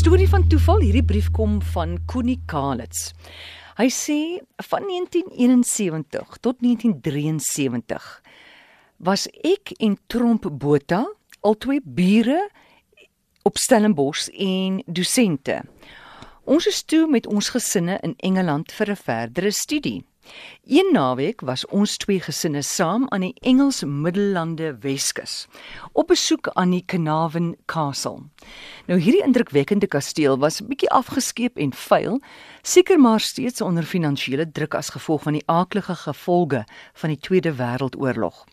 Storie van toeval, hierdie brief kom van Connie Kalitz. Hy sê van 1971 tot 1973 was ek en Tromp Botha albei bure op Stellenbosch en dosente. Ons is toe met ons gesinne in Engeland vir 'n verdere studie. Een naweek was ons twee gesinne saam aan die Engels Middellande Weskus op besoek aan die Carnarvon Castle. Nou hierdie indrukwekkende kasteel was bietjie afgeskeep en vuil, seker maar steeds onder finansiële druk as gevolg van die aaklige gevolge van die Tweede Wêreldoorlog.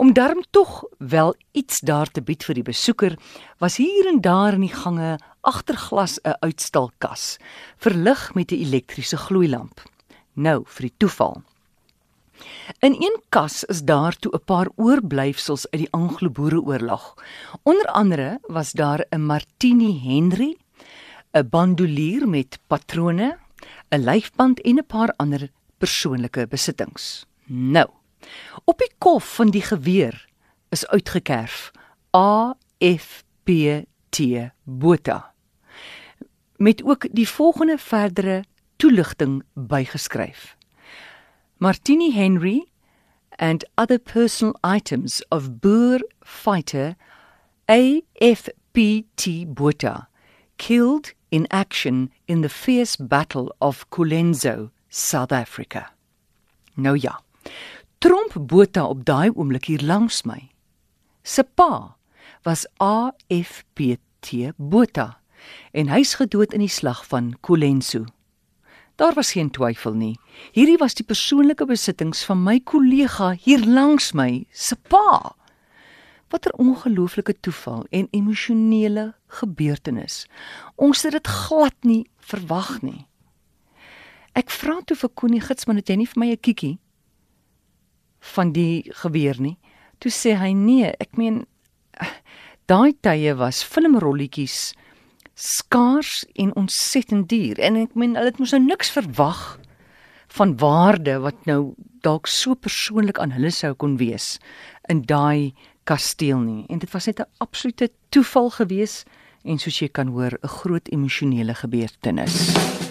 Om darm tog wel iets daar te bied vir die besoeker, was hier en daar in die gange agter glas 'n uitstalkas, verlig met 'n elektriese gloeilamp. Nou vir die toeval. In een kas is daar toe 'n paar oorblyfsels uit die Anglo-Boereoorlog. Onder andere was daar 'n Martini Henry, 'n bandolier met patrone, 'n lyfband en 'n paar ander persoonlike besittings. Nou, op die kof van die geweer is uitgekerf AFPT Botha met ook die volgende verdere toelichting bygeskryf. Martini Henry and other personal items of Boer fighter AFPT Botha killed in action in the fierce battle of Colenso, South Africa. Nou ja. Tromp Botha op daai oomblik hier langs my. Se pa was AFPT Botha en hy's gedood in die slag van Colenso. Daar was geen twyfel nie. Hierdie was die persoonlike besittings van my kollega hier langs my, se pa. Watter ongelooflike toeval en emosionele gebeurtenis. Ons het dit glad nie verwag nie. Ek vra toe vir Connie Gits, maar het jy nie vir my 'n kiekie van die geweer nie? Toe sê hy nee, ek meen daai tye was filmrolletjies skaars en ontsettend duur en ek meen hulle het mos nou niks verwag van waarde wat nou dalk so persoonlik aan hulle sou kon wees in daai kasteel nie en dit was net 'n absolute toeval gewees en soos jy kan hoor 'n groot emosionele gebeurtenis.